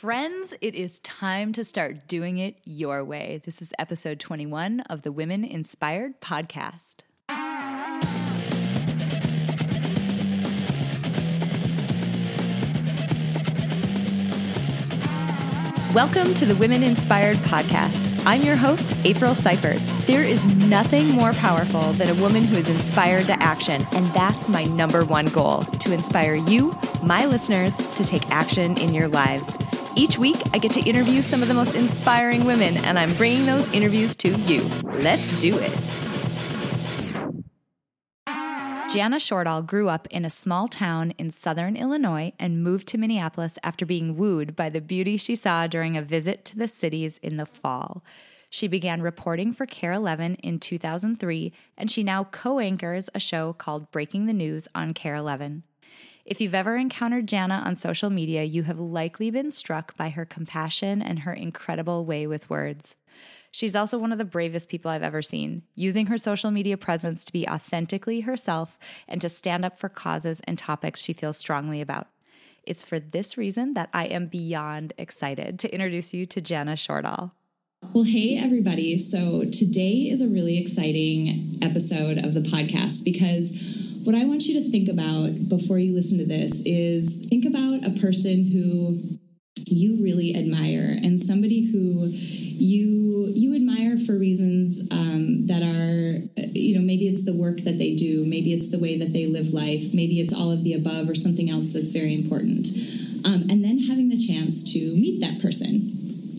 Friends, it is time to start doing it your way. This is episode 21 of the Women Inspired Podcast. Welcome to the Women Inspired Podcast. I'm your host, April Seifert. There is nothing more powerful than a woman who is inspired to action, and that's my number one goal to inspire you, my listeners, to take action in your lives. Each week, I get to interview some of the most inspiring women, and I'm bringing those interviews to you. Let's do it. Jana Shortal grew up in a small town in southern Illinois and moved to Minneapolis after being wooed by the beauty she saw during a visit to the cities in the fall. She began reporting for KARE 11 in 2003, and she now co anchors a show called Breaking the News on KARE 11. If you've ever encountered Jana on social media, you have likely been struck by her compassion and her incredible way with words. She's also one of the bravest people I've ever seen, using her social media presence to be authentically herself and to stand up for causes and topics she feels strongly about. It's for this reason that I am beyond excited to introduce you to Jana Shortal. Well, hey, everybody. So, today is a really exciting episode of the podcast because what I want you to think about before you listen to this is think about a person who you really admire and somebody who you you admire for reasons um, that are you know maybe it's the work that they do maybe it's the way that they live life maybe it's all of the above or something else that's very important. Um, and then having the chance to meet that person.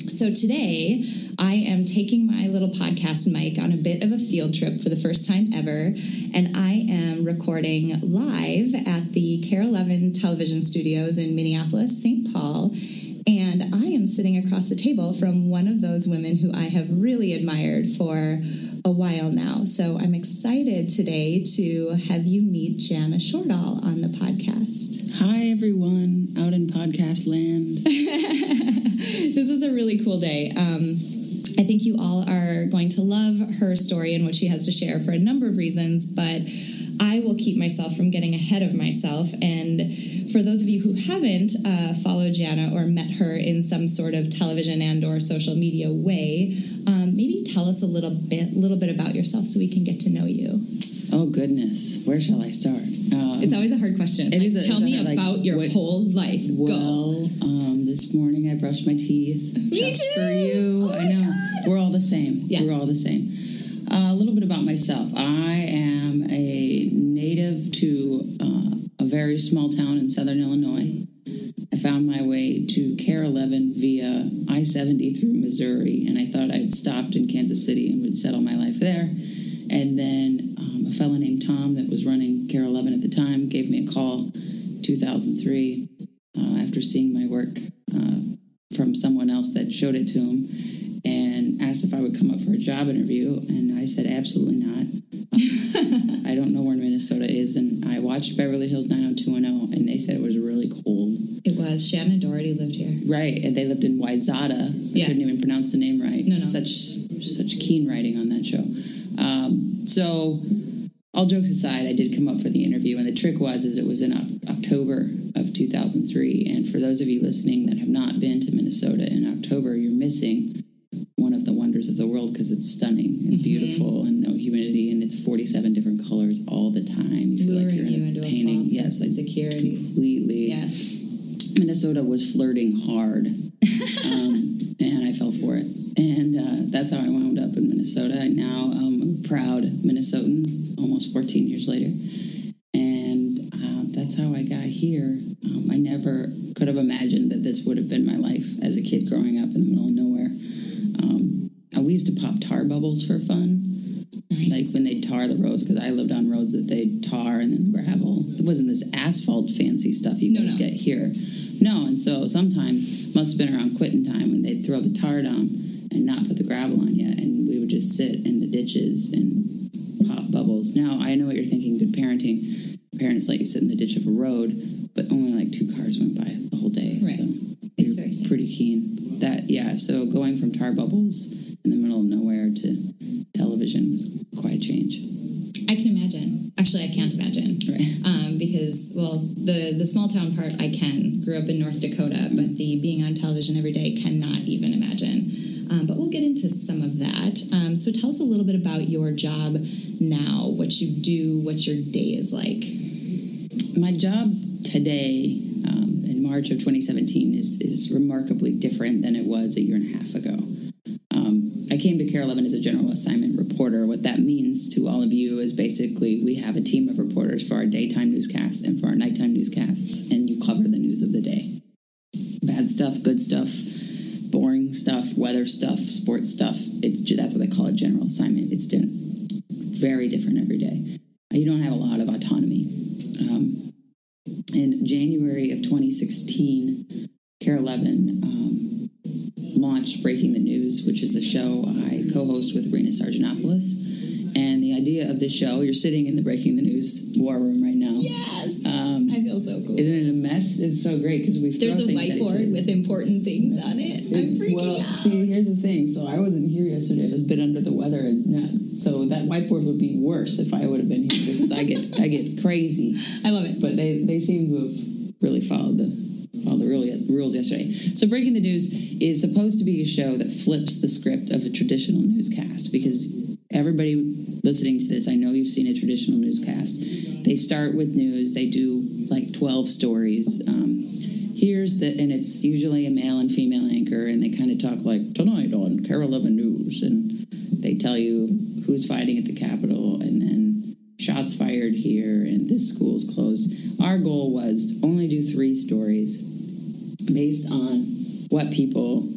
So today I am taking my little podcast mic on a bit of a field trip for the first time ever, and am recording live at the KARE 11 television studios in Minneapolis, St. Paul. And I am sitting across the table from one of those women who I have really admired for a while now. So I'm excited today to have you meet Jana Shortal on the podcast. Hi, everyone out in podcast land. this is a really cool day. Um, I think you all are going to love her story and what she has to share for a number of reasons, but I will keep myself from getting ahead of myself. And for those of you who haven't uh, followed Jana or met her in some sort of television and or social media way, um, maybe tell us a little bit, little bit about yourself so we can get to know you. Oh goodness, where shall I start? Um, it's always a hard question. It like, is a, tell me like, about your what, whole life. Well, um, this morning I brushed my teeth. Me too. For you, oh I know. God. We're all the same. Yes. We're all the same. A little bit about myself. I am a native to uh, a very small town in southern Illinois. I found my way to KARE 11 via I 70 through Missouri, and I thought I'd stopped in Kansas City and would settle my life there. And then um, a fellow named Tom that was running KARE 11 at the time gave me a call 2003 uh, after seeing my work uh, from someone else that showed it to him asked if I would come up for a job interview. And I said, absolutely not. I don't know where Minnesota is. And I watched Beverly Hills 90210, and they said it was really cold. It was. Shannen Doherty lived here. Right. And they lived in Wayzata. I Yes. couldn't even pronounce the name right. No, no. Such, such keen writing on that show. Um, so all jokes aside, I did come up for the interview, and the trick was is it was in October of 2003. And for those of you listening that have not been to Minnesota in October, you're missing because it's stunning and Mm-hmm. beautiful and no humidity, and it's 47 different colors all the time. You feel Luring like you're in you a into painting. a false yes, like security. completely. Yes. Minnesota was flirting hard, um, ditches and pop bubbles. Now I know what you're thinking. Good parenting. Parents let you sit in the ditch of a road, but only like two cars went by the whole day. Right. So It's very safe. pretty keen. That yeah. So going from tar bubbles in the middle of nowhere to television was quite a change. I can imagine. Actually, I can't imagine. Right. Um, because, well, the the small town part I can. Grew up in North Dakota, but the being on television every day cannot even imagine. Um, but we'll get into some of that. So tell us a little bit about your job now, what you do, what your day is like. My job today, um, in March of 2017, is is remarkably different than it was a year There's a thrown things at each whiteboard with important things on it. I'm freaking well, out. see, here's the thing. So I wasn't here yesterday. I was a bit under the weather, and so that whiteboard would be worse if I would have been here because I get I get crazy. I love it. But they they seem to have really followed the followed the rule- rules yesterday. So breaking the news is supposed to be a show that flips the script of a traditional newscast because everybody listening to this, I know you've seen a traditional newscast. They start with news. They do like twelve stories. Um, here's the and it's usually a male and female anchor and they kind of talk like tonight on KARE 11 News and they tell you who's fighting at the Capitol and then shots fired here and this school's closed. Our goal was to only do three stories based on what people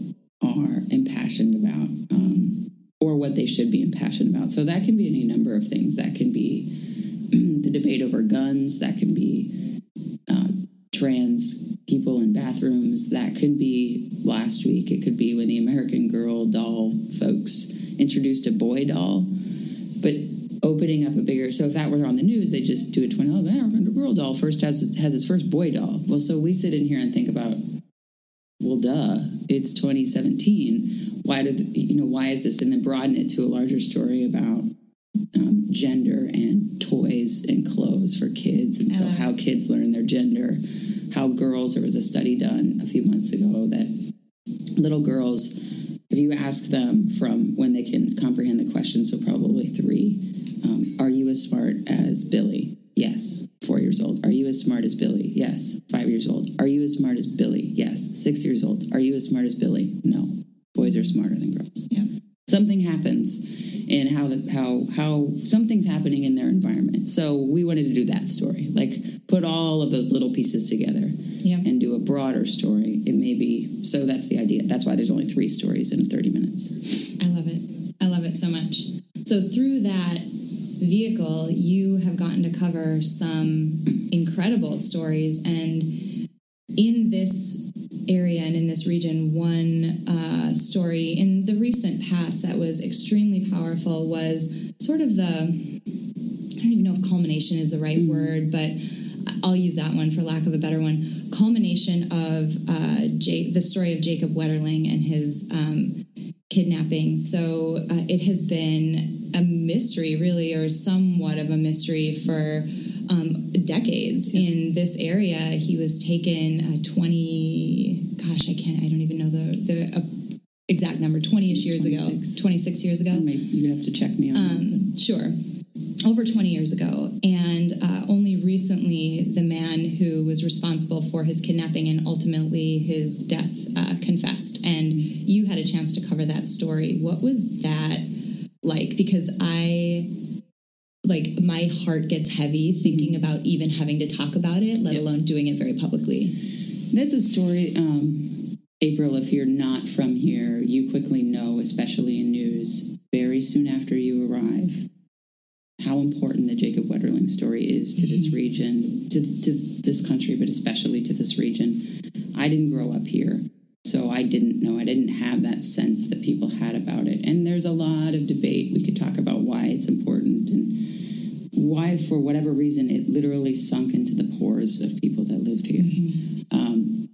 are impassioned about um, or what they should be impassioned about. So that can be any number of things. That can be the debate over guns. That can be trans people in bathrooms. That could be last week. It could be when the American Girl doll folks introduced a boy doll. But opening up a bigger so if that were on the news, they just do a twin oh, American Girl doll first has its, has its first boy doll. Well, so we sit in here and think about well, duh, it's 2017. Why did you know? Why is this? And then broaden it to a larger story about um, gender and toys and clothes for kids, and so Uh. how kids learn their gender. How girls? There was a study done a few months ago that little girls, if you ask them from when they can comprehend the question, so probably three, um, are you as smart as Billy? Yes. Four years old. Are you as smart as Billy? Yes. Five years old. Are you as smart as Billy? Yes. Six years old. Are you as smart as Billy? No. Boys are smarter than girls. Yep. Something happens in how the, how how something's happening in their environment. So we wanted to do that story, like put all of those little pieces together Yeah. and do a broader story. It may be so. That's the idea. That's why there's only three stories in 30 minutes. I love it. I love it so much. So through that vehicle, you have gotten to cover some incredible stories, and in this area and in this region, one uh, story in the recent past that was extremely powerful was sort of the I don't even know if culmination is the right word, but I'll use that one for lack of a better one. Culmination of uh, the story of Jacob Wetterling and his um, kidnapping. So uh, it has been a mystery, really, or somewhat of a mystery for um, decades in this area. He was taken uh, 20, gosh, I can't, I don't even know the, the uh, exact number, 20 ish years ago, 26. 26 years ago. Maybe you'd have to check me on. that. Um, sure. Over 20 years ago. And uh, only recently, the man who was responsible for his kidnapping and ultimately his death uh, confessed. And you had a chance to cover that story. What was that like? Because I. Like my heart gets heavy thinking about even having to talk about it, let Yep. alone doing it very publicly. That's a story, um, April. If you're not from here, you quickly know, especially in news, very soon after you arrive, the story is to this region, to, to this country, but especially to this region. I didn't grow up here, so I didn't know. I didn't have that sense that people had about it. And there's a lot of debate. We could talk about why it's important and why, for whatever reason, it literally sunk into the pores of people that lived here. Um,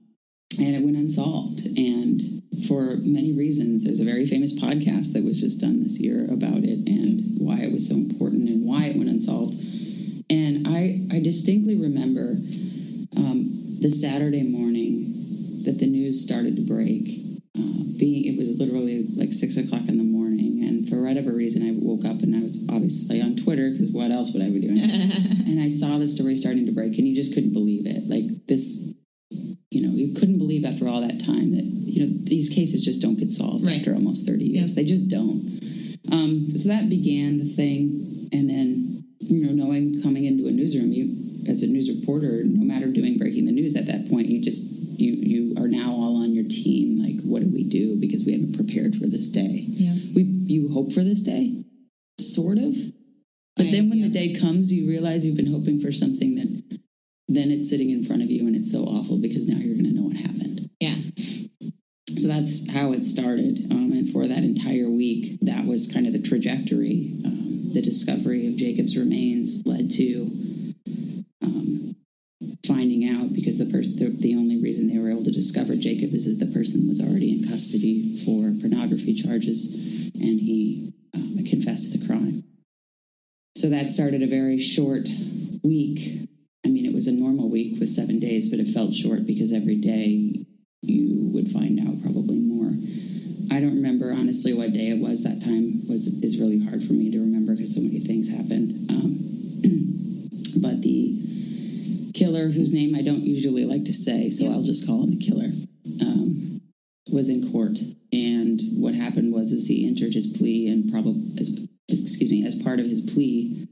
and it went unsolved. And for many reasons, there's a very famous podcast that was just done this year about it and why it was so important and why it went unsolved distinctly remember um, the Saturday morning that the news started to break. So awful because now you're going to know what happened. Yeah. So that's how it started. Um, and for that entire week, that was kind of the trajectory. Um, the discovery of Jacob's remains led to um, finding out because the person, the, the only reason they were able to discover Jacob is that the person was already in custody for pornography charges and he um, confessed to the crime. So that started a very short week. I mean, it was a normal week with seven days, but it felt short because every day you would find out probably more. I don't remember honestly what day it was. That time was is really hard for me to remember because so many things happened. Um, but the killer, whose name I don't usually like to say, so I'll just call him the killer, um, was in court. And what happened was, is he entered his plea, and probably, excuse me, as part of his plea,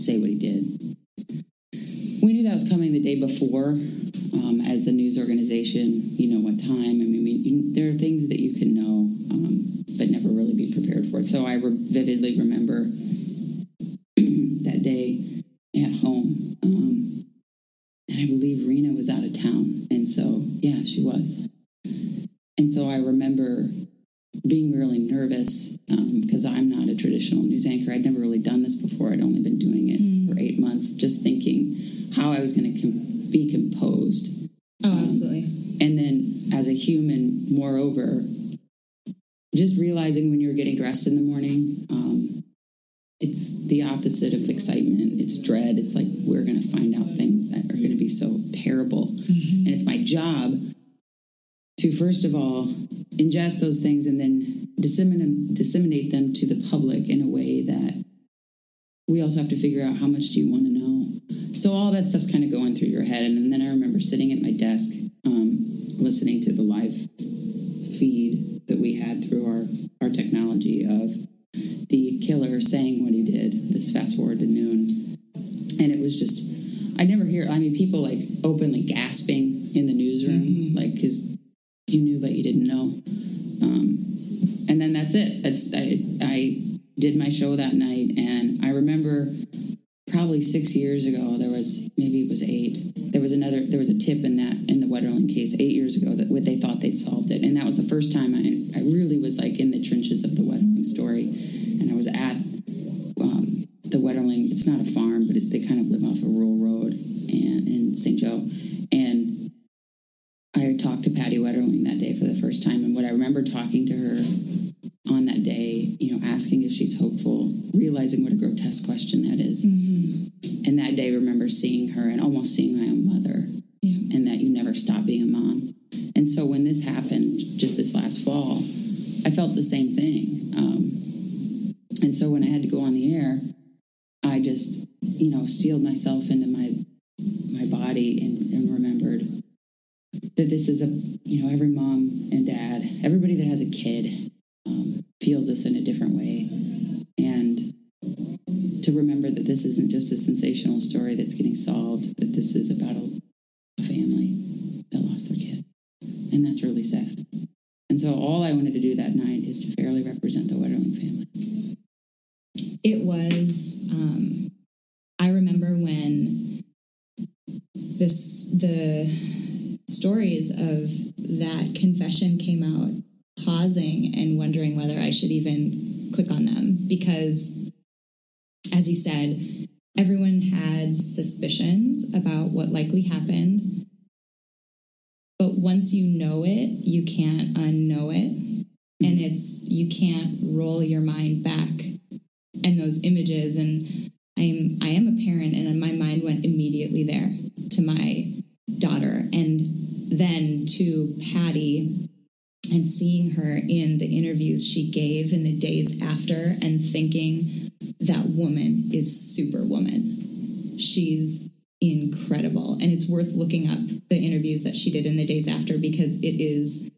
say what he did. We knew that was coming the day before. Um, as a news organization, you know what time. I mean, you, there are things that you can know, um, but never really be prepared for it. So I re- vividly remember that day at home. Um, and I believe Rena was out of town. And so, yeah, she was. And so I remember being really nervous because I'm not a traditional news anchor. I'd never really done this before. I'd only been doing it for eight months, just thinking how I was going to com- be composed. Oh, absolutely. And then as a human, moreover, just realizing when you're getting dressed in the morning, um, it's the opposite of excitement. It's dread. It's like we're going to find out things that are going to be so terrible. And it's my job to, first of all, ingest those things and then disseminate, disseminate them to the public in a way also have to figure out how much do you want to know. So all that stuff's kind of going through your head. And then I remember sitting at my desk, um, listening to the live And so when this happened just this last fall, I felt the same thing. Um, and so when I had to go on the air, I just, you know, sealed myself into my my body and, and remembered that this is a, you know, every mom and dad, everybody that has a kid um, feels this in a different way. And to remember that this isn't just a sensational story that's getting solved, that this is about a, a that night is to fairly represent the Wetterling family. It was. Um, I remember when this the stories of that confession came out, pausing and wondering whether I should even click on them because, as you said, everyone had suspicions about what likely happened. But once you know it, you can't. And it's you can't roll your mind back and those images. And i'm i am a parent and my mind went immediately there to my daughter. And then to patty and seeing her in the interviews she gave in the days after and thinking that woman is superwoman. She's incredible. And it's worth looking up the interviews that she did in the days after because it is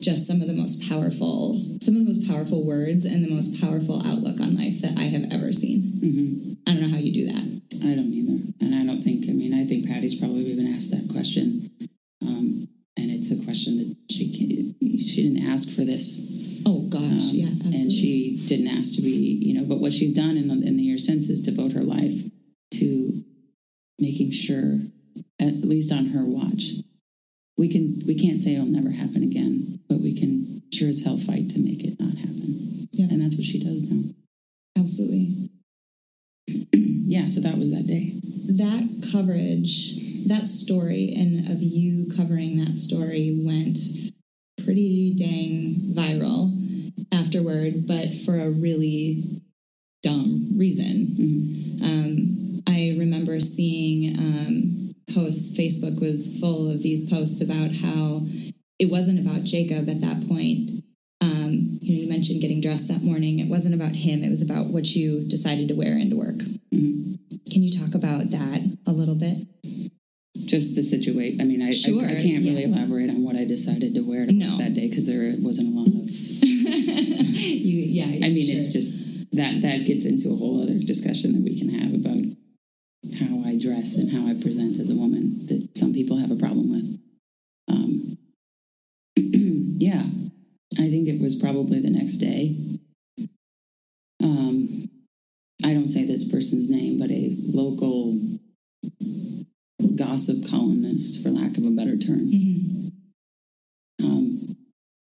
just some of the most powerful, some of the most powerful words and the most powerful outlook on life that I have ever seen. hmm I don't know how you do that. I don't either. And I don't think, I mean, I think Patty's probably even asked that question. Um, and it's a question that she she didn't ask for this. Oh gosh, Um, yeah, absolutely. And she didn't ask to be, you know, but what she's done in the, story, and of you covering that story went pretty dang viral afterward, but for a really dumb reason. Mhm. Um, I remember seeing um, posts, Facebook was full of these posts about how it wasn't about Jacob at that point. Um, you know, you mentioned getting dressed that morning. It wasn't about him, it was about what you decided to wear into work. Mhm. Can you talk about that a little bit? Just the situation. I mean, I, Sure, I, I can't really yeah. elaborate on what I decided to wear to No. work that day because there wasn't a lot of. you, yeah. I mean, sure. it's just that that gets into a whole other discussion that we can have about how I dress and how I present as a woman that some people have a problem with. Um, yeah, I think it was probably the next day. Um, I don't say this person's name, but a local gossip columnist, for lack of a better term, Mhm. um,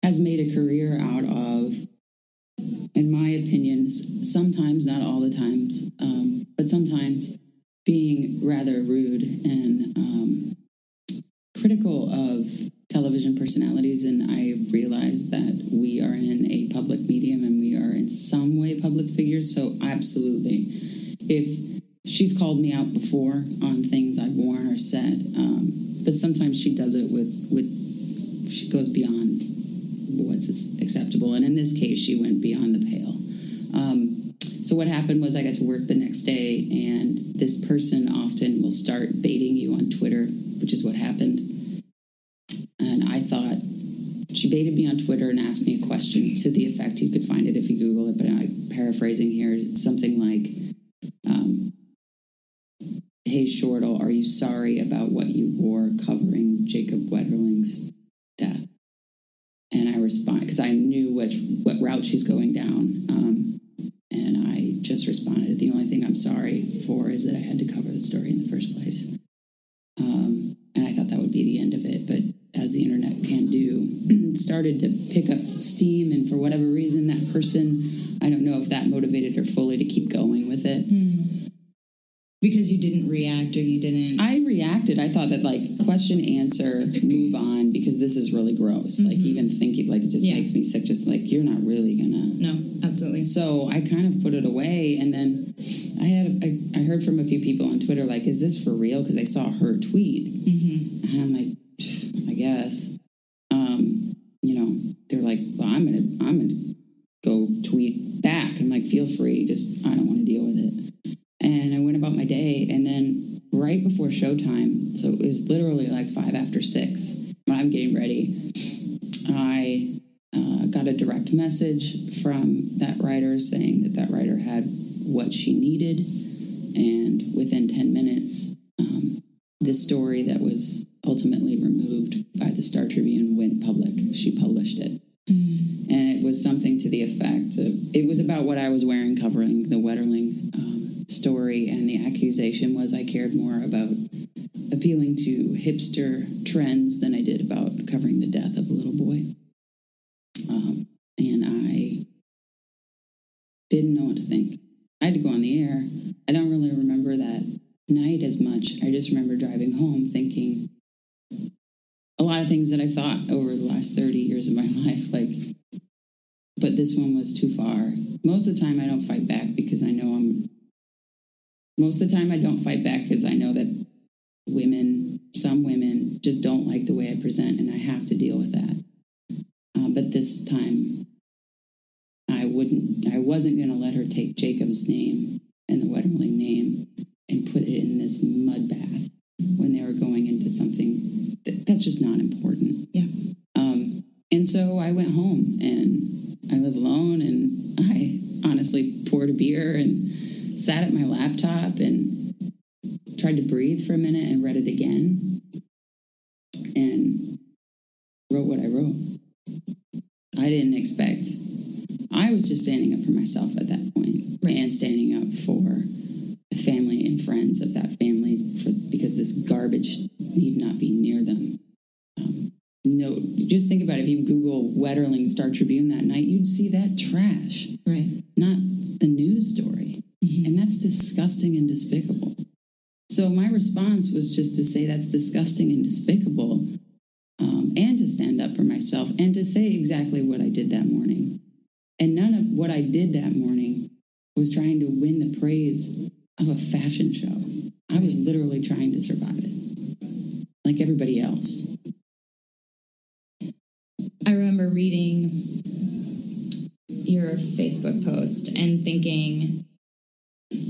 has made a career out of, in my opinion, s- sometimes, not all the times, um, but sometimes being rather rude and um, critical of television personalities. And I realize that we are in a public medium and we are in some way public figures. So, absolutely. If she's called me out before on things I've worn or said, um, but sometimes she does it with, with she goes beyond what's acceptable. And in this case, she went beyond the pale. Um, so what happened was I got to work the next day, and this person often will start baiting you on Twitter, which is what happened. And I thought she baited me on Twitter and asked me a question to the effect you could find it if you Google it, but I'm paraphrasing here something like, um, "Hey Shortal, are you sorry about what you wore covering Jacob Wetterling's death?" And I respond because I knew which what route she's going down. Um, and I just responded, the only thing I'm sorry for is that I had to cover the story in the first place. Um, and I thought that would be the end of it. But as the internet can do, it started to pick up steam. And for whatever reason, that person, I don't know if that motivated her fully to keep going with it. Hmm. because you didn't react or you didn't. I reacted. I thought that like question, answer, move on because this is really gross. Like Mhm. even thinking like it just Yeah. makes me sick. Just like you're not really gonna no, absolutely. So I kind of put it away, and then I had I, I heard from a few people on Twitter like, "Is this for real?" Because they saw her tweet, hmm and I'm like, "I guess." Um, you know, they're like, "Well, I'm gonna I'm gonna go tweet back." I'm like, "Feel free, just I don't want to deal with it." And I went about my day, and then right before showtime, so it was literally like five after six when I'm getting ready. I uh, got a direct message from that writer saying that that writer had what she needed. And within 10 minutes, um, this story that was ultimately removed by the Star Tribune went public. She published it. Mm. Was something to the effect of it was about what I was wearing covering the Wetterling um, story. And the accusation was I cared more about appealing to hipster trends than I did about covering the death of a little boy. Um, and I didn't know what to think. I had to go on the air. I don't really remember that night as much. I just remember driving home thinking a lot of things that I've thought over the last 30 years of my life, like, but this one was too far. Most of the time, I don't fight back because I know I'm, most of the time, I don't fight back because I know that women, some women, just don't like the way I present, and I have to deal with that. Uh, but this time, I wouldn't. I wasn't going to let her take Jacob's name and the Wetterling name and put it in this mud bath when they were going into something that, that's just not important. Yeah. Um, and so I went home and I live alone and I honestly poured a beer and sat at my laptop and tried to breathe for a minute and read it again and wrote what I wrote. I didn't expect. I was just standing up for myself at that response was just to say that's disgusting and despicable um, and to stand up for myself and to say exactly what I did that morning. And none of what I did that morning was trying to win the praise of a fashion show. I was literally trying to survive it, like everybody else. I remember reading your Facebook post and thinking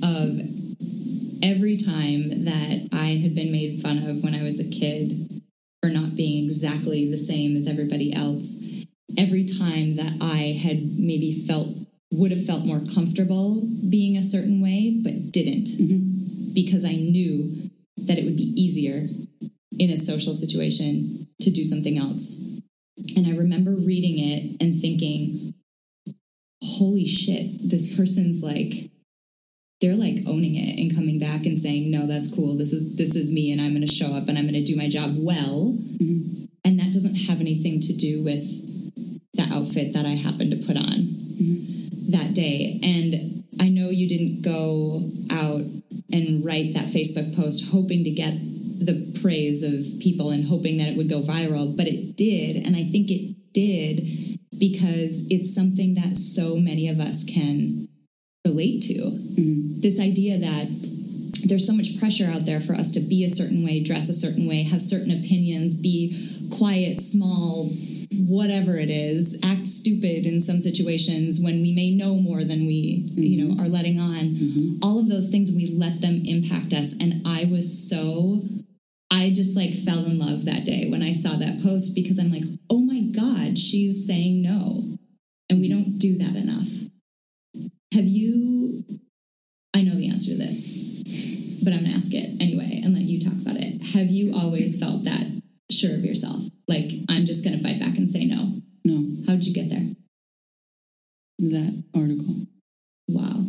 of every time that I had been made fun of when I was a kid for not being exactly the same as everybody else. Every time that I had maybe felt would have felt more comfortable being a certain way, but didn't mm-hmm. because I knew that it would be easier in a social situation to do something else. And I remember reading it and thinking, holy shit, this person's like, they're like owning it and coming back and saying, no, that's cool. This is this is me and I'm gonna show up and I'm gonna do my job well. Mm-hmm. And that doesn't have anything to do with the outfit that I happened to put on mm-hmm. that day. And I know you didn't go out and write that Facebook post hoping to get the praise of people and hoping that it would go viral, but it did. And I think it did because it's something that so many of us can relate to. Mm-hmm. This idea that there's so much pressure out there for us to be a certain way, dress a certain way, have certain opinions, be quiet, small, whatever it is, act stupid in some situations when we may know more than we, you know, mm-hmm. are letting on. Mm-hmm. All of those things we let them impact us and I was so I just like fell in love that day when I saw that post because I'm like, "Oh my god, she's saying no." And we don't do that enough. Have you I know the answer to this, but I'm going to ask it anyway and let you talk about it. Have you always felt that sure of yourself? Like, I'm just going to fight back and say no. No, How'd you get there? that article. Wow.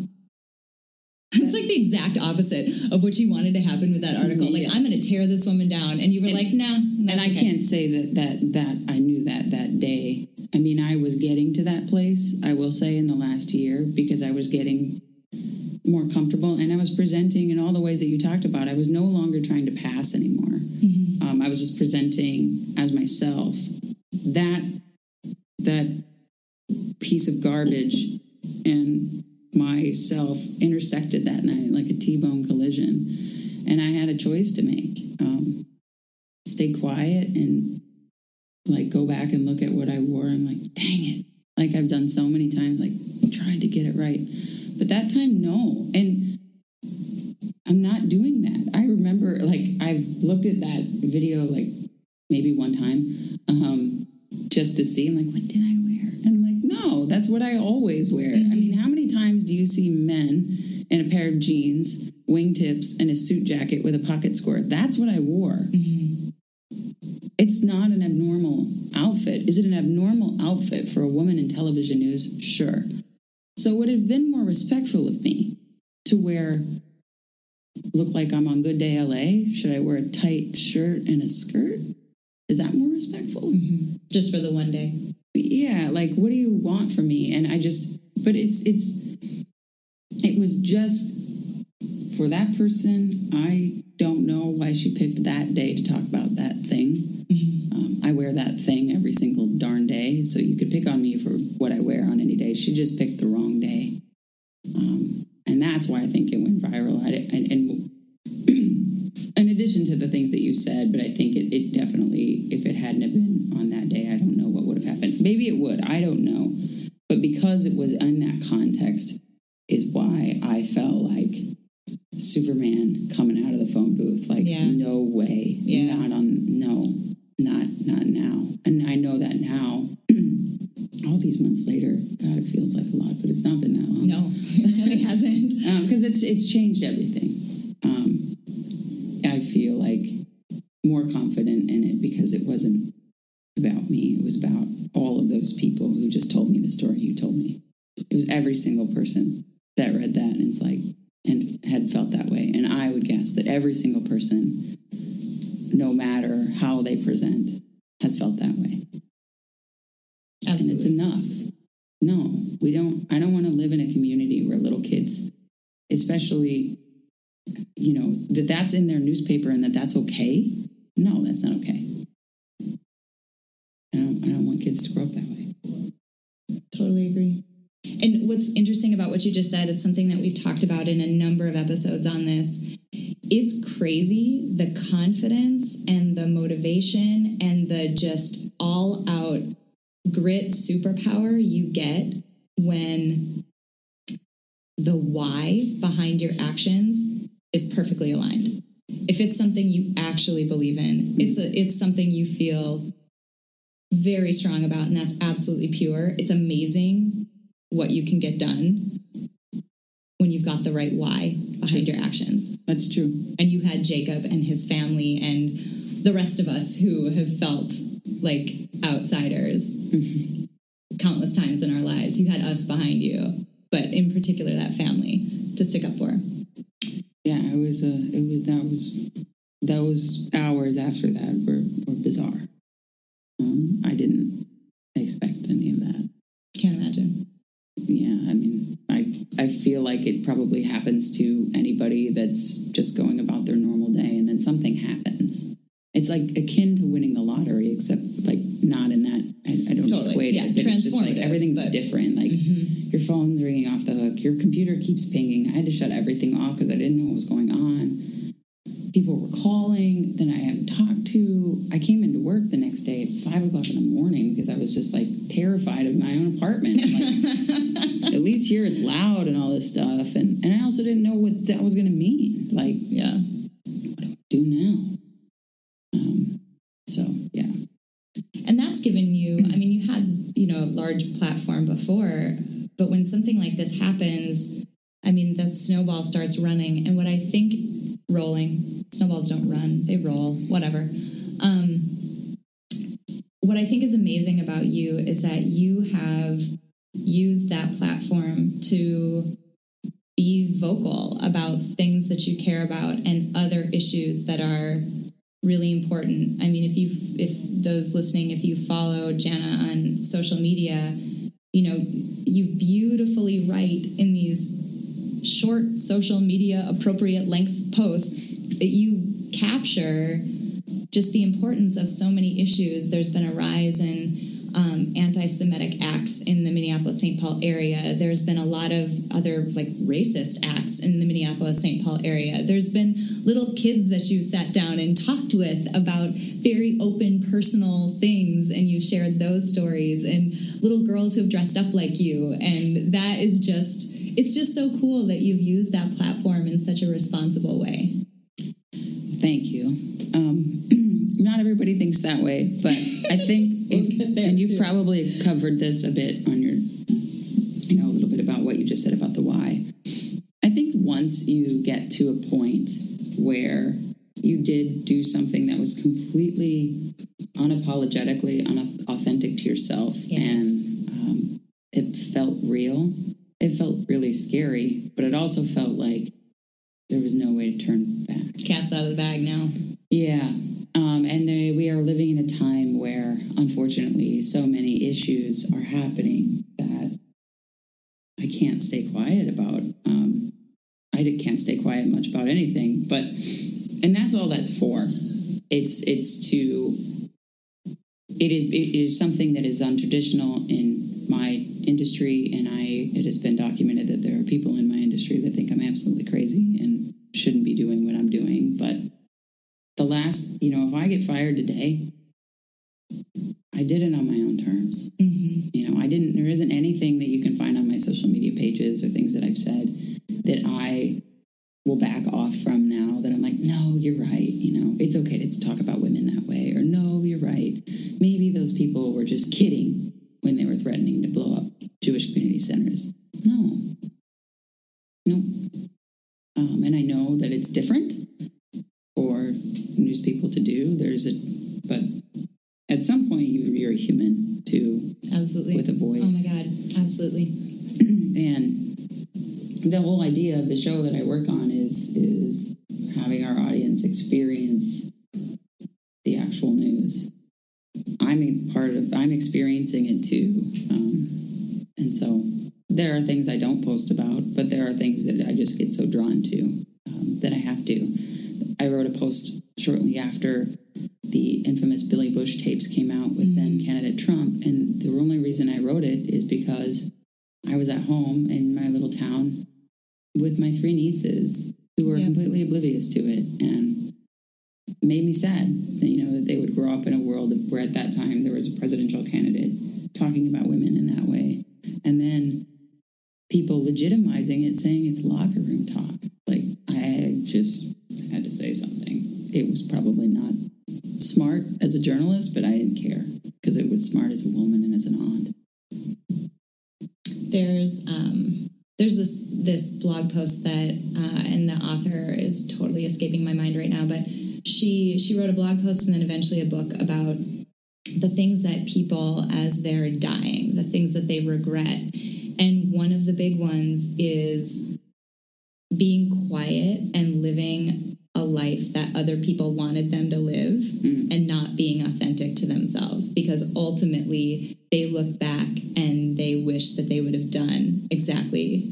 It's like the exact opposite of what you wanted to happen with that article. Like, Yeah. I'm going to tear this woman down. And you were like, nah. and I okay. can't say that that that I I was no longer trying to pass anymore. LA? Should I wear a tight shirt and a skirt? Is that more respectful? Just for the one day. yeah like what do you want from me and i just but it's it's it was just for that person i don't know why she picked that day to talk about that thing um, i wear that thing every single darn day so you could pick on me for what i wear on any day she just picked the wrong day um, and that's why i think it went viral I, and, and in addition to the things that you said but i think it, it definitely Maybe it would. I don't know. But because it was in that context, is why I felt like Superman coming out of the phone booth. Like, Yeah. no way. Yeah. Not on, no, not, not now. And I know that now. All these months later, God, it feels like a lot, but it's not been that long. No, it hasn't. because it's it's changed everything. Um, I feel like more confident in it because it wasn't about me. It was about all of those people who just told me the story you told me. It was every single person that read that and it's like and had felt that way. And I would guess that every single person, no matter how they present, has felt that way. And it's Absolutely. enough. No, we don't. I don't want to live in a community where little kids, especially, you know, that that's in their newspaper and that that's okay. No, that's not okay. I don't. I don't want kids to grow up that way. Totally agree. And what's interesting about what you just said, it's something that we've talked about in a number of episodes on this. It's crazy the confidence and the motivation and the just all out grit superpower you get when the why behind your actions is perfectly aligned. If it's something you actually believe in, it's a it's something you feel very strong about and that's absolutely pure. It's amazing what you can get done when you've got the right why behind your actions. That's true. And you had Jacob and his family and the rest of us who have felt like outsiders countless times in our lives. You had us behind you, but in particular that family to stick up for. Yeah, it was. Uh, it was. That was. Those hours after that were were bizarre. Um, I didn't expect any of that. Can't imagine. yeah i mean i i feel like it probably happens to anybody that's just going about their normal day and then something happens it's like akin to winning the lottery except like not in that i, I don't Totally. equate Yeah, it but it's just like everything's but- different like your phone's ringing off the hook your computer keeps pinging i had to shut everything off because i didn't know what was going on people were calling then i haven't talked to. I came into work the next day at five o'clock in the morning because i was just like terrified of my own apartment. Like, at least here it's loud and all this stuff. And, and i also didn't know what that was going to mean. Like Yeah. What do I do now? Um, so yeah. And that's given you, I mean, you had, you know, a large platform before, but when something like this happens, I mean, that snowball starts running. And what I think rolling, snowballs don't run, they roll, whatever. Um, what I think is amazing about you is that you have used that platform to be vocal about things that you care about and other issues that are really important. I mean, if you if those listening, if you follow Jana on social media, you know, you beautifully write in these short social media appropriate length posts that you capture just the importance of so many issues. There's been a rise in um, anti-Semitic acts in the Minneapolis-St. Paul area. There's been a lot of other like racist acts in the Minneapolis-St. Paul area. There's been little kids that you've sat down and talked with about very open, personal things, and you've shared those stories. And little girls who have dressed up like you, and that is just. It's just so cool that you've used that platform in such a responsible way. thank you um, not everybody thinks that way but i think if- and you've probably covered this a bit on your you know a little bit about what you just said about the why i think once you get to a point where you did do something that was completely unapologetically unauthentic to yourself Yes. Absolutely. and the whole idea of the show that I work on is is having our audience experience the actual news. I'm part of. I'm experiencing it too, um, and so there are things I don't post about, but there are things that I just get so drawn to um, that I have to. I wrote a post shortly after the infamous Billy Bush tapes came out with then candidate Trump, and the only reason I wrote it is because I was at home in my little town with my three nieces who were Yeah. completely oblivious to it and it made me sad that you know that they would grow up in a world where at that time there was a presidential candidate talking about women in that way and then people legitimizing it saying it's locker room talk like i just had to say something it was probably not smart as a journalist but i didn't care because it was smart as a woman and as an aunt there's um, there's this this blog post that uh, and the author is totally escaping my mind right now, but she she wrote a blog post and then eventually a book about the things that people as they're dying, the things that they regret, and one of the big ones is being quiet and living a life that other people wanted them to live mm. and not being authentic to themselves because ultimately they look back and they wish that they would have done exactly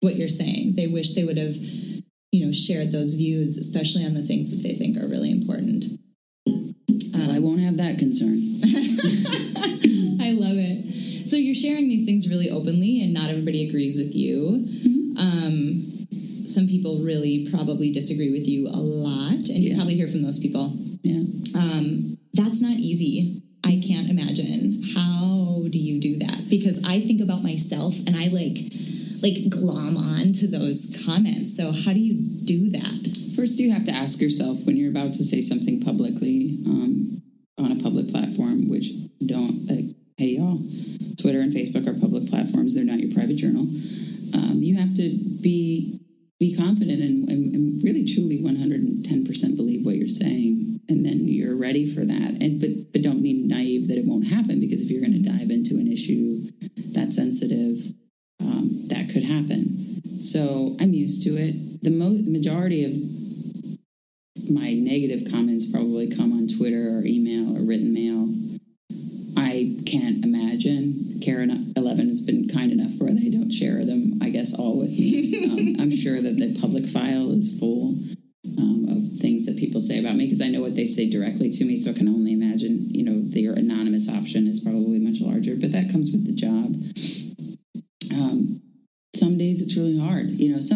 what you're saying. They wish they would have, you know, shared those views, especially on the things that they think are really important. Won't have that concern I love it. So you're sharing these things really openly, and not everybody agrees with you. Um, some people really probably disagree with you a lot, and you probably hear from those people. yeah Um, that's not easy. I can't imagine. How do you do that? Because I think about myself, and I like like glom on to those comments. So how do you do that? First, you have to ask yourself when you're about to say something publicly um,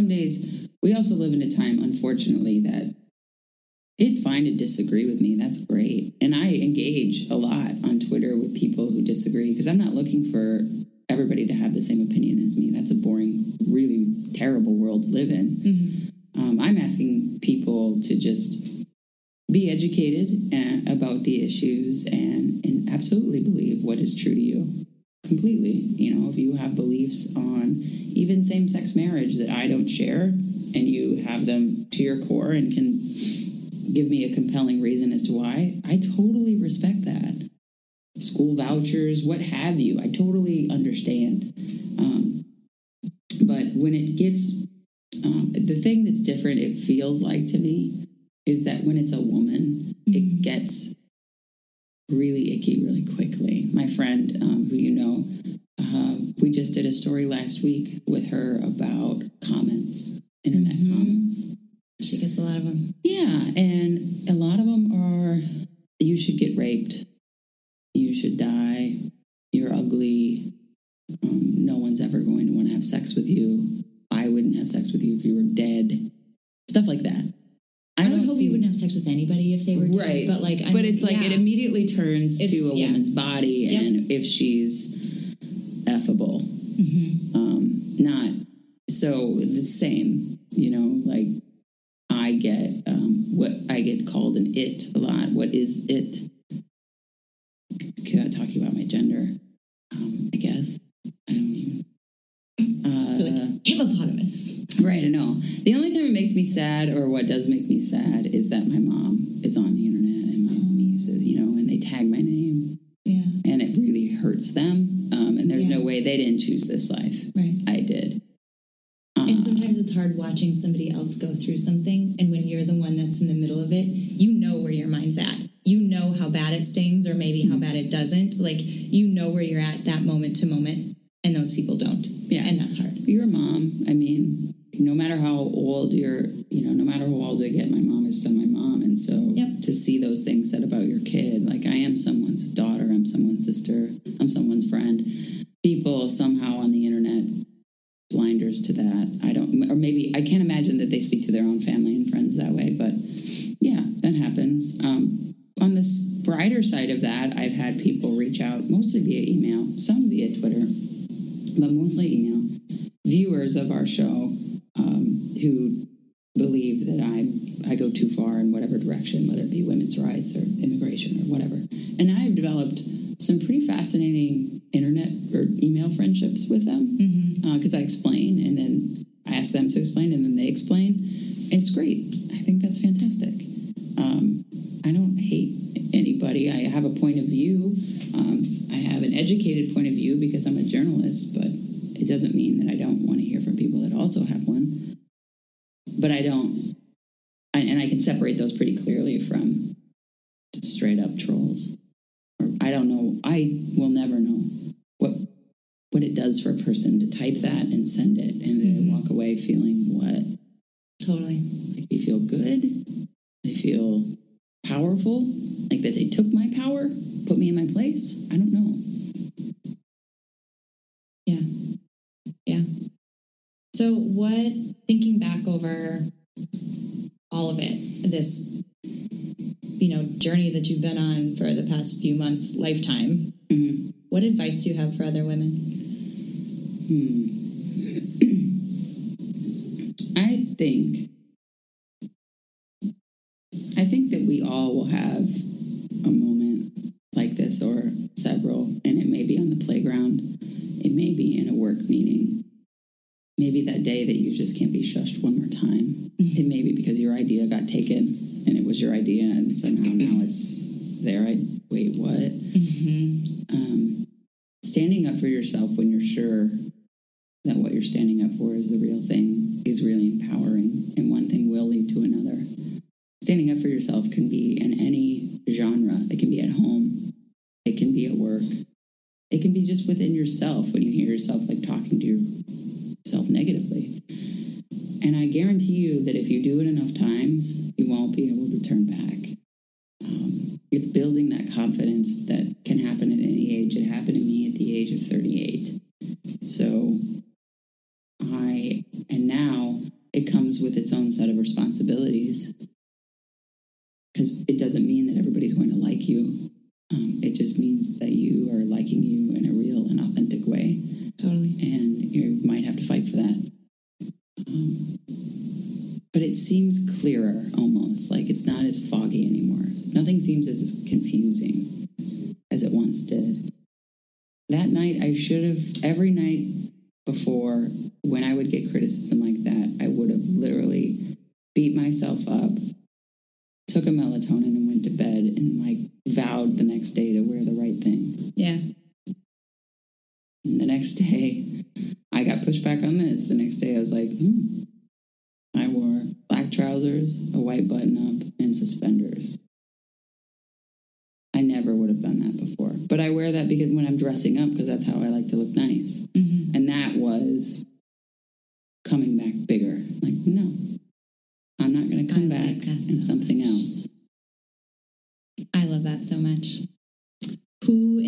some days we also live in a time, unfortunately, that it's fine to disagree with me. That's great. And I engage a lot on Twitter with people who disagree because I'm not looking for everybody to have the same opinion as me. That's a boring, really terrible world to live in. Um, I'm asking people to just be educated uh, about the issues and, and absolutely believe what is true to you completely. You know, if you have beliefs on even same sex marriage that I don't share and you have them to your core and can give me a compelling reason as to why, I totally respect that. School vouchers, what have you, I totally understand. Um, but when it gets, um, the thing that's different, it feels like to me, is that when it's a woman, it gets really icky really quickly. My friend, um, who you know, uh, we just did a story last week with her about comments, internet Mhm. comments. She gets a lot of them. Yeah, and a lot of them are you should get raped, you should die, you're ugly, um, no one's ever going to want to have sex with you. I wouldn't have sex with you if you were dead. Stuff like that obviously wouldn't have sex with anybody if they were right. But like, I but it's like yeah. it immediately turns it's, to a yeah. woman's body, yep. and if she's effable, mm-hmm. um, not so the same. You know, like I get um, what I get called an it a lot. What is it? me sad, or what does make me sad, is that my mom is on the internet and my mm. oh. nieces, you know, and they tag my name. Yeah. And it really hurts them. Um, and there's yeah. no way they didn't choose this life. Right. I did. Uh, and um, sometimes it's hard watching somebody else go through something. And when you're the one that's in the middle of it, you know where your mind's at. You know how bad it stings, or maybe how mm. bad it doesn't. Like, you of view. Um, I have an educated point of view because I'm a journalist, but it doesn't mean that I don't want to hear from people that also have one. But I don't, I, and I can separate those pretty clearly from straight up trolls. Or I don't know. I will never know what what it does for a person to type that and send it, and mm-hmm. walk away feeling So, what thinking back over all of it, this you know journey that you've been on for the past few months, lifetime. Mm-hmm. What advice do you have for other women? Hmm. I think It can be at work. It can be just within yourself when you hear yourself like talking to your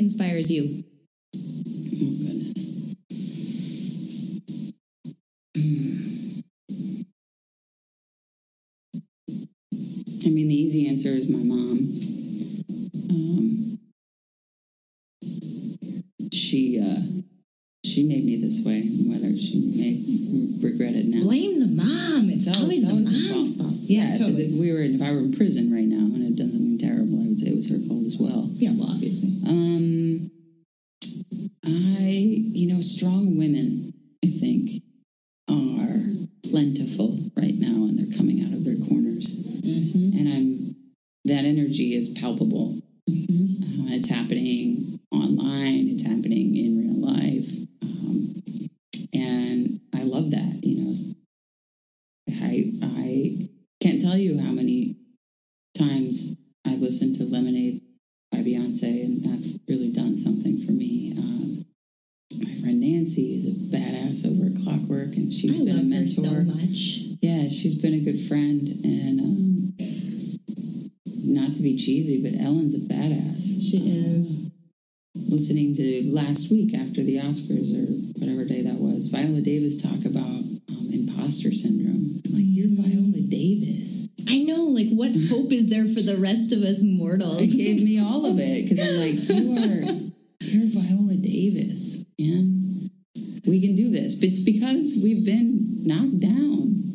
inspires you? Oh, goodness. I mean, the easy answer is my mom. Um, she, uh, she made me this way, whether she may regret it now. Blame the mom. It's always, the mom's fault. Yeah, yeah totally. if, we were, if I were in prison right now and had done something terrible, I would say it was her fault as well. Yeah, well, obviously. Um, last week after the Oscars or whatever day that was, Viola Davis talk about um, imposter syndrome. I'm like, you're Viola Davis. I know, like, what hope is there for the rest of us mortals? It gave me all of it because I'm like, you are, you're Viola Davis, man. We can do this. But it's because we've been knocked down.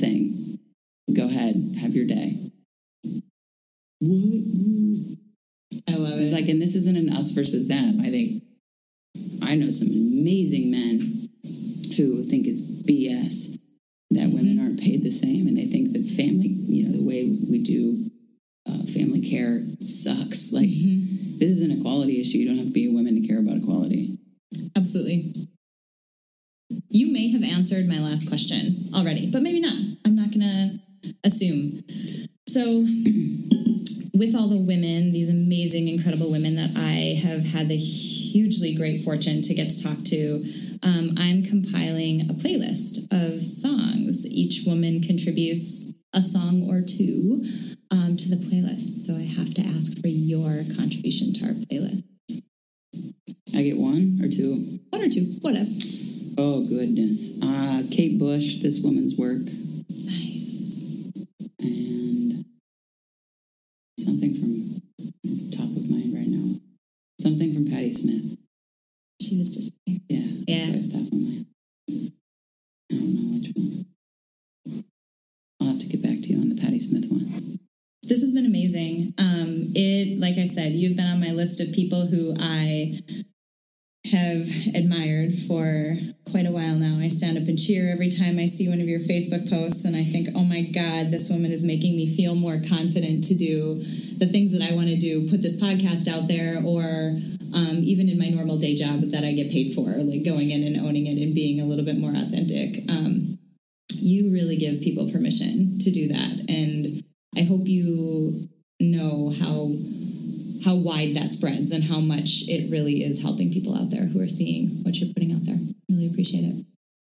Thing. Go ahead, have your day. What? I love I was it. like, and this isn't an us versus them. I think I know some amazing men who think it's BS that women aren't paid the same, and they think that family, you know, the way we do uh, family care sucks. Like Mhm. this is an equality issue. You don't have to be a woman to care about equality. Absolutely. You may have answered my last question already, but maybe not. I'm not going to assume. So, with all the women, these amazing, incredible women that I have had the hugely great fortune to get to talk to, um, I'm compiling a playlist of songs. Each woman contributes a song or two um, to the playlist. So, I have to ask for your contribution to our playlist. I get one or two. One or two, whatever. Oh goodness. Uh, Kate Bush, this woman's work, Nice. and something from it's top of mind right now. Something from Patti Smith. She was just Yeah. Yeah. That's top of mind. I don't know which one. I'll have to get back to you on the Patti Smith one. this has been amazing. Um, it, like I said, you've been on my list of people who I have admired for quite a while now. I stand up and cheer every time I see one of your Facebook posts, and I think, oh my God, this woman is making me feel more confident to do the things that I want to do, put this podcast out there, or um, even in my normal day job that I get paid for, like going in and owning it and being a little bit more authentic. Um, you really give people permission to do that. And I hope you know how how wide that spreads and how much it really is helping people out there who are seeing what you're putting out there. Really appreciate it.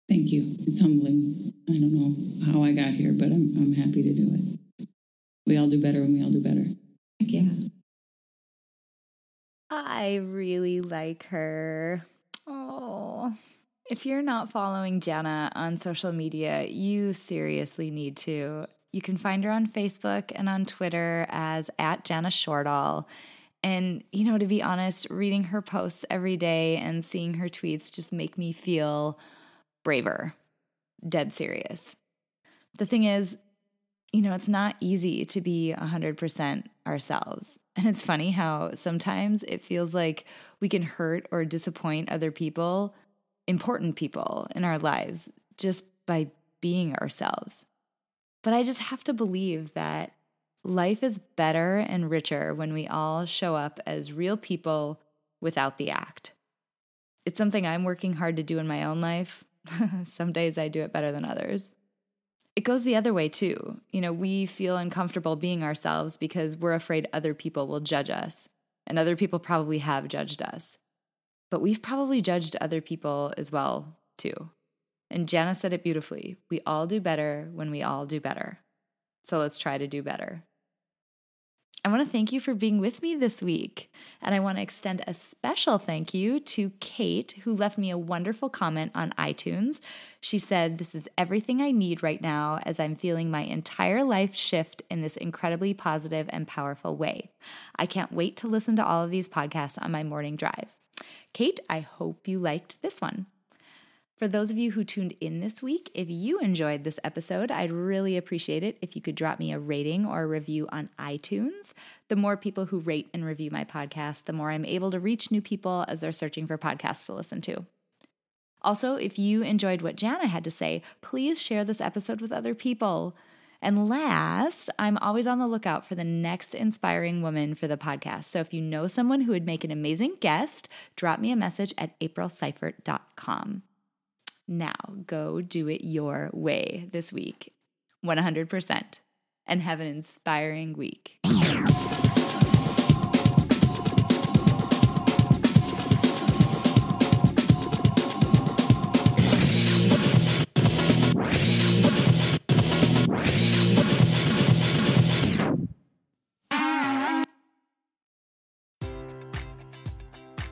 Thank you. It's humbling. I don't know how I got here, but I'm I'm happy to do it. We all do better when we all do better. Heck yeah. I really like her. Oh. If you're not following Jana on social media, you seriously need to. You can find her on Facebook and on Twitter as at Jana Shortal. And, you know, to be honest, reading her posts every day and seeing her tweets just make me feel braver, dead serious. The thing is, you know, it's not easy to be 100% ourselves. And it's funny how sometimes it feels like we can hurt or disappoint other people, important people in our lives, just by being ourselves. But I just have to believe that life is better and richer when we all show up as real people without the act. It's something I'm working hard to do in my own life. Some days I do it better than others. It goes the other way too. You know, we feel uncomfortable being ourselves because we're afraid other people will judge us, and other people probably have judged us. But we've probably judged other people as well, too. And Jana said it beautifully we all do better when we all do better. So let's try to do better. I want to thank you for being with me this week. And I want to extend a special thank you to Kate, who left me a wonderful comment on iTunes. She said, This is everything I need right now as I'm feeling my entire life shift in this incredibly positive and powerful way. I can't wait to listen to all of these podcasts on my morning drive. Kate, I hope you liked this one. For those of you who tuned in this week, if you enjoyed this episode, I'd really appreciate it if you could drop me a rating or a review on iTunes. The more people who rate and review my podcast, the more I'm able to reach new people as they're searching for podcasts to listen to. Also, if you enjoyed what Jana had to say, please share this episode with other people. And last, I'm always on the lookout for the next inspiring woman for the podcast. So if you know someone who would make an amazing guest, drop me a message at aprilseifert.com. Now. Go do it your way this week, 100%, and have an inspiring week.